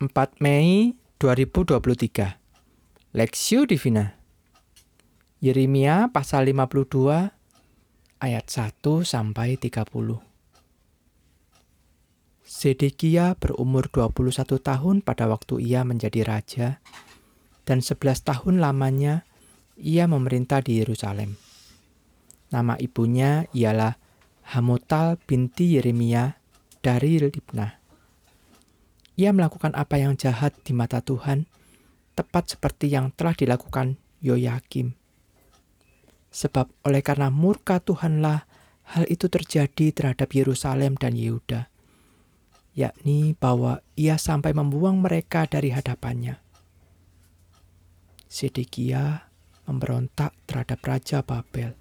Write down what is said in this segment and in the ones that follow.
4 Mei 2023 Lexio Divina Yeremia pasal 52 ayat 1 sampai 30 Sedekia berumur 21 tahun pada waktu ia menjadi raja dan 11 tahun lamanya ia memerintah di Yerusalem. Nama ibunya ialah Hamutal binti Yeremia dari Libnah. Ia melakukan apa yang jahat di mata Tuhan, tepat seperti yang telah dilakukan Yoyakim. Sebab oleh karena murka Tuhanlah hal itu terjadi terhadap Yerusalem dan Yehuda, yakni bahwa ia sampai membuang mereka dari hadapannya. Sedekia memberontak terhadap Raja Babel.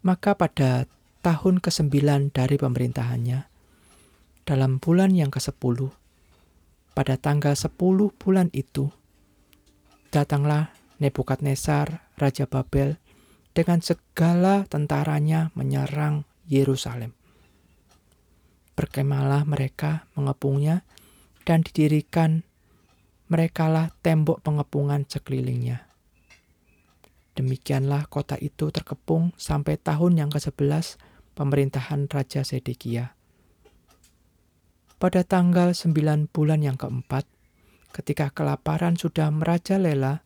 Maka pada tahun ke-9 dari pemerintahannya, dalam bulan yang ke-10, pada tanggal 10 bulan itu, datanglah Nebukadnezar, Raja Babel, dengan segala tentaranya menyerang Yerusalem. Berkemalah mereka mengepungnya dan didirikan merekalah tembok pengepungan sekelilingnya. Demikianlah kota itu terkepung sampai tahun yang ke-11 pemerintahan Raja Sedekia pada tanggal sembilan bulan yang keempat, ketika kelaparan sudah merajalela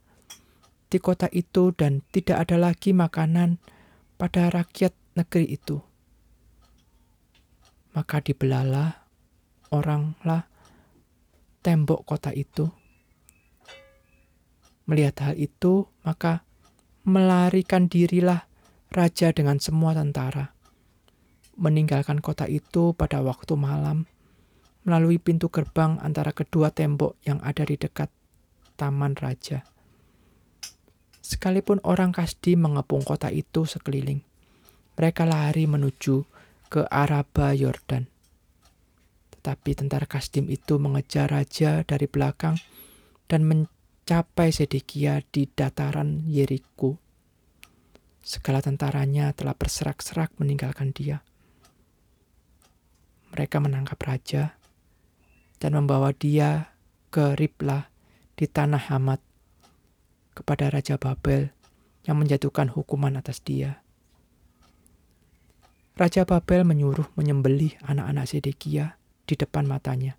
di kota itu dan tidak ada lagi makanan pada rakyat negeri itu. Maka dibelalah oranglah tembok kota itu. Melihat hal itu, maka melarikan dirilah raja dengan semua tentara, meninggalkan kota itu pada waktu malam melalui pintu gerbang antara kedua tembok yang ada di dekat taman raja. Sekalipun orang Kasdi mengepung kota itu sekeliling, mereka lari menuju ke Araba Yordan. Tetapi tentara Kasdim itu mengejar raja dari belakang dan mencapai Sedekia di dataran Yeriko. Segala tentaranya telah berserak-serak meninggalkan dia. Mereka menangkap raja, dan membawa dia ke Riblah di tanah Hamad kepada Raja Babel yang menjatuhkan hukuman atas dia. Raja Babel menyuruh menyembelih anak-anak Sedekia di depan matanya.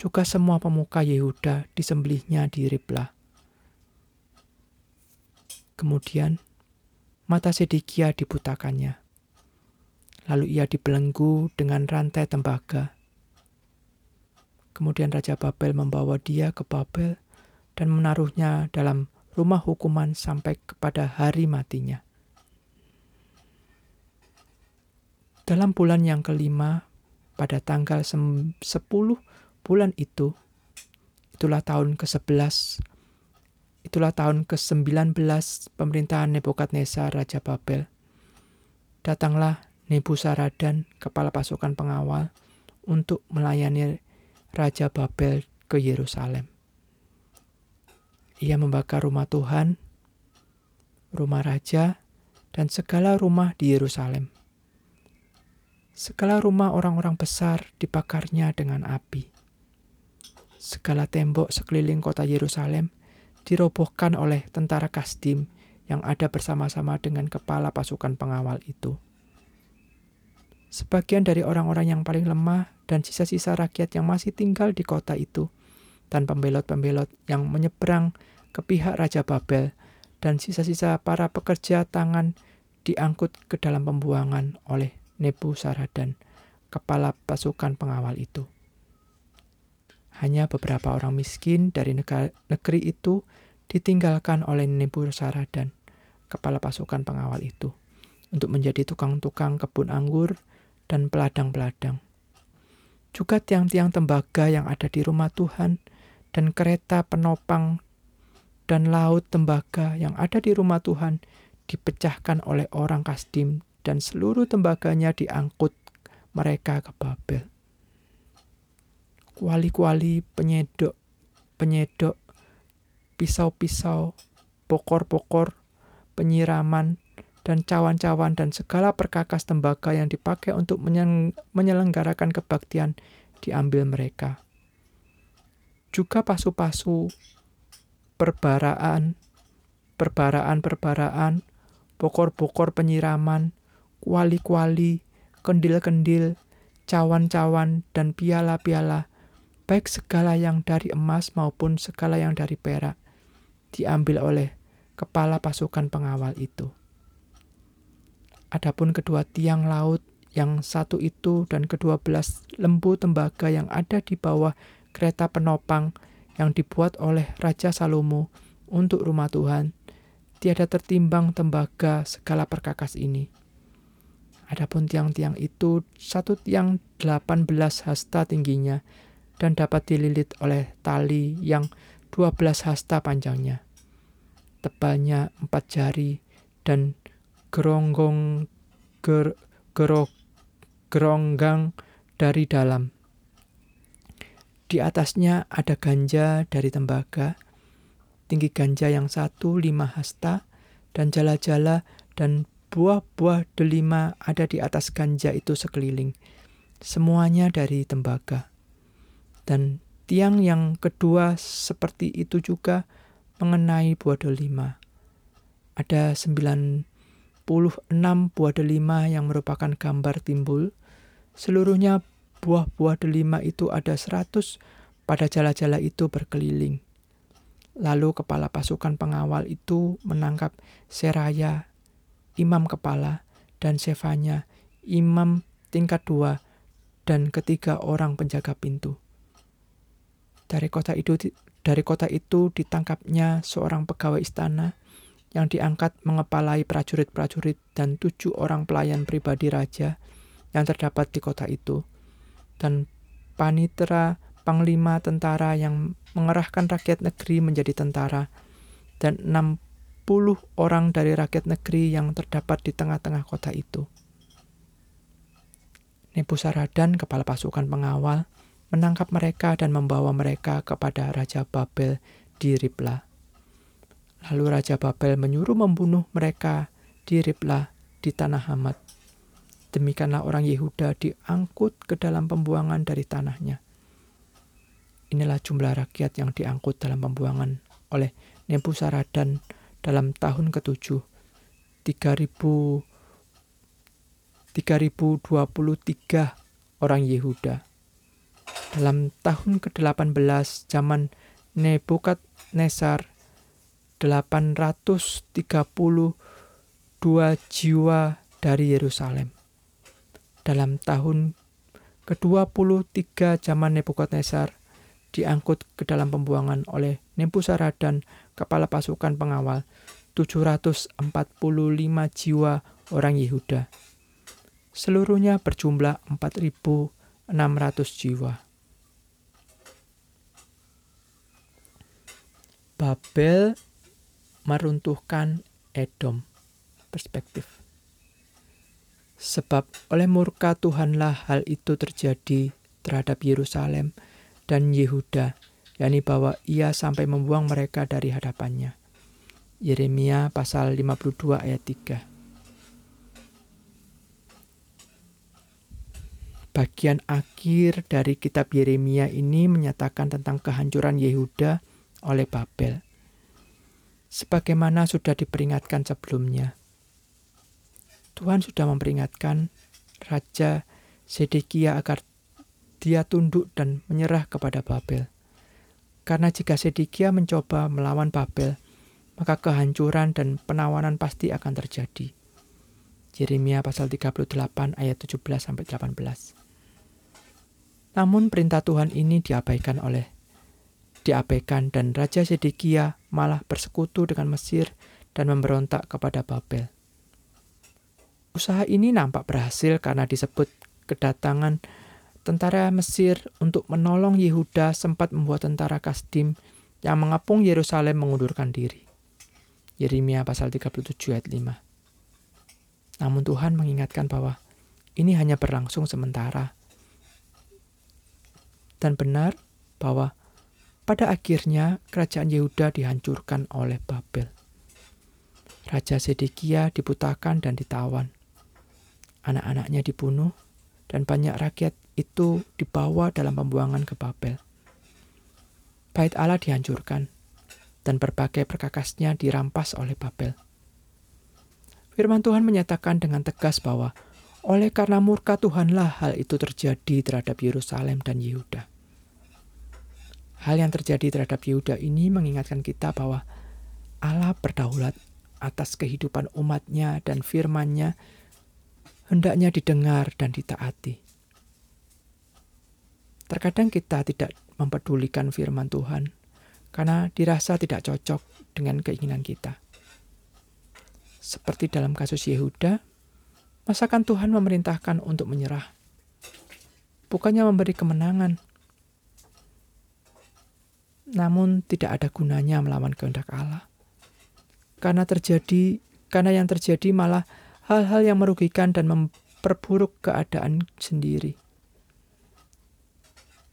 Juga semua pemuka Yehuda disembelihnya di Riblah. Kemudian mata Sedekia dibutakannya. Lalu ia dibelenggu dengan rantai tembaga Kemudian Raja Babel membawa dia ke Babel dan menaruhnya dalam rumah hukuman sampai kepada hari matinya. Dalam bulan yang kelima, pada tanggal 10 bulan itu, itulah tahun ke-11, itulah tahun ke-19 pemerintahan Nebukadnezar Raja Babel. Datanglah Nebusaradan, kepala pasukan pengawal, untuk melayani Raja Babel ke Yerusalem. Ia membakar rumah Tuhan, rumah raja, dan segala rumah di Yerusalem. Segala rumah orang-orang besar dibakarnya dengan api. Segala tembok sekeliling kota Yerusalem dirobohkan oleh tentara Kasdim yang ada bersama-sama dengan kepala pasukan pengawal itu. Sebagian dari orang-orang yang paling lemah dan sisa-sisa rakyat yang masih tinggal di kota itu, dan pembelot-pembelot yang menyeberang ke pihak Raja Babel, dan sisa-sisa para pekerja tangan diangkut ke dalam pembuangan oleh Nebuzaradan, kepala pasukan pengawal itu. Hanya beberapa orang miskin dari negeri itu ditinggalkan oleh Nebuzaradan, kepala pasukan pengawal itu, untuk menjadi tukang-tukang kebun anggur dan peladang-peladang. Juga tiang-tiang tembaga yang ada di rumah Tuhan dan kereta penopang dan laut tembaga yang ada di rumah Tuhan dipecahkan oleh orang Kasdim dan seluruh tembaganya diangkut mereka ke Babel. Kuali-kuali penyedok, penyedok, pisau-pisau, pokor-pokor, penyiraman, dan cawan-cawan dan segala perkakas tembaga yang dipakai untuk menyelenggarakan kebaktian diambil mereka. Juga pasu-pasu, perbaraan, perbaraan-perbaraan, bokor-bokor penyiraman, kuali-kuali, kendil-kendil, cawan-cawan, dan piala-piala, baik segala yang dari emas maupun segala yang dari perak, diambil oleh kepala pasukan pengawal itu. Adapun kedua tiang laut yang satu itu dan kedua belas lembu tembaga yang ada di bawah kereta penopang yang dibuat oleh Raja Salomo untuk rumah Tuhan, tiada tertimbang tembaga segala perkakas ini Adapun tiang-tiang itu satu tiang 18 hasta tingginya dan dapat dililit oleh tali yang 12 hasta panjangnya. Tebalnya empat jari dan geronggong ger, gerok, geronggang dari dalam. Di atasnya ada ganja dari tembaga, tinggi ganja yang satu lima hasta, dan jala-jala dan buah-buah delima ada di atas ganja itu sekeliling, semuanya dari tembaga. Dan tiang yang kedua seperti itu juga mengenai buah delima. Ada 96 buah delima yang merupakan gambar timbul. Seluruhnya buah-buah delima itu ada 100 pada jala-jala itu berkeliling. Lalu kepala pasukan pengawal itu menangkap Seraya imam kepala, dan Sefanya, imam tingkat dua, dan ketiga orang penjaga pintu. Dari kota itu dari kota itu ditangkapnya seorang pegawai istana yang diangkat mengepalai prajurit-prajurit dan tujuh orang pelayan pribadi raja yang terdapat di kota itu, dan panitera panglima tentara yang mengerahkan rakyat negeri menjadi tentara, dan enam puluh orang dari rakyat negeri yang terdapat di tengah-tengah kota itu. Nebuzaradan, kepala pasukan pengawal, menangkap mereka dan membawa mereka kepada Raja Babel di Ribla. Lalu Raja Babel menyuruh membunuh mereka di Ribla di tanah Hamad. Demikianlah orang Yehuda diangkut ke dalam pembuangan dari tanahnya. Inilah jumlah rakyat yang diangkut dalam pembuangan oleh Nebuzaradan dalam tahun ke-7 3000 3023 orang Yehuda. Dalam tahun ke-18 zaman Nebukadnezar 832 jiwa dari Yerusalem. Dalam tahun ke-23 zaman Nebukadnezar diangkut ke dalam pembuangan oleh Nebuzaradan kepala pasukan pengawal, 745 jiwa orang Yehuda. Seluruhnya berjumlah 4.600 jiwa. Babel meruntuhkan Edom. Perspektif. Sebab oleh murka Tuhanlah hal itu terjadi terhadap Yerusalem dan Yehuda yakni bahwa ia sampai membuang mereka dari hadapannya. Yeremia pasal 52 ayat 3. Bagian akhir dari kitab Yeremia ini menyatakan tentang kehancuran Yehuda oleh Babel. Sebagaimana sudah diperingatkan sebelumnya. Tuhan sudah memperingatkan Raja Sedekia agar dia tunduk dan menyerah kepada Babel. Karena jika Sedekia mencoba melawan Babel, maka kehancuran dan penawanan pasti akan terjadi. Yeremia pasal 38 ayat 17 sampai 18. Namun perintah Tuhan ini diabaikan oleh diabaikan dan Raja Sedekia malah bersekutu dengan Mesir dan memberontak kepada Babel. Usaha ini nampak berhasil karena disebut kedatangan Tentara Mesir untuk menolong Yehuda sempat membuat tentara Kasdim yang mengepung Yerusalem mengundurkan diri. Yeremia pasal 37 ayat 5. Namun Tuhan mengingatkan bahwa ini hanya berlangsung sementara. Dan benar bahwa pada akhirnya kerajaan Yehuda dihancurkan oleh Babel. Raja Sedekia dibutakan dan ditawan. Anak-anaknya dibunuh dan banyak rakyat itu dibawa dalam pembuangan ke Babel. Bait Allah dihancurkan, dan berbagai perkakasnya dirampas oleh Babel. Firman Tuhan menyatakan dengan tegas bahwa oleh karena murka Tuhanlah hal itu terjadi terhadap Yerusalem dan Yehuda. Hal yang terjadi terhadap Yehuda ini mengingatkan kita bahwa Allah berdaulat atas kehidupan umatnya dan firmannya hendaknya didengar dan ditaati. Terkadang kita tidak mempedulikan firman Tuhan karena dirasa tidak cocok dengan keinginan kita. Seperti dalam kasus Yehuda, masakan Tuhan memerintahkan untuk menyerah. Bukannya memberi kemenangan, namun tidak ada gunanya melawan kehendak Allah. Karena terjadi, karena yang terjadi malah hal-hal yang merugikan dan memperburuk keadaan sendiri.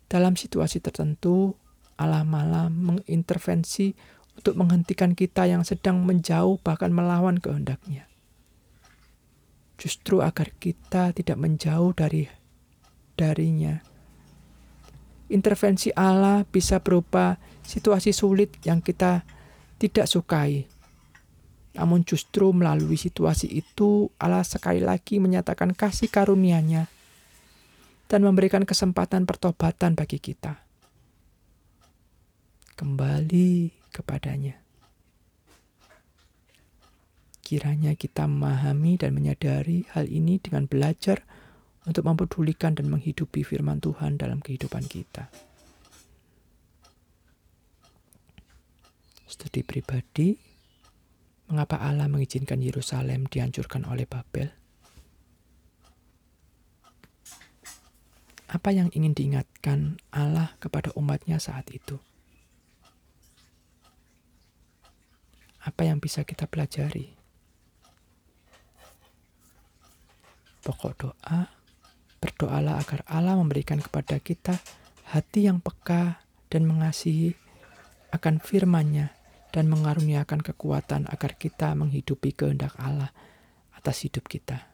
Dalam situasi tertentu, Allah malah mengintervensi untuk menghentikan kita yang sedang menjauh bahkan melawan kehendaknya. Justru agar kita tidak menjauh dari darinya. Intervensi Allah bisa berupa situasi sulit yang kita tidak sukai. Namun justru melalui situasi itu Allah sekali lagi menyatakan kasih karunia-Nya dan memberikan kesempatan pertobatan bagi kita kembali kepadanya. Kiranya kita memahami dan menyadari hal ini dengan belajar untuk mempedulikan dan menghidupi firman Tuhan dalam kehidupan kita. Studi pribadi, mengapa Allah mengizinkan Yerusalem dihancurkan oleh Babel? Apa yang ingin diingatkan Allah kepada umatnya saat itu? apa yang bisa kita pelajari? Pokok doa, berdoalah agar Allah memberikan kepada kita hati yang peka dan mengasihi akan firman-Nya dan mengaruniakan kekuatan agar kita menghidupi kehendak Allah atas hidup kita.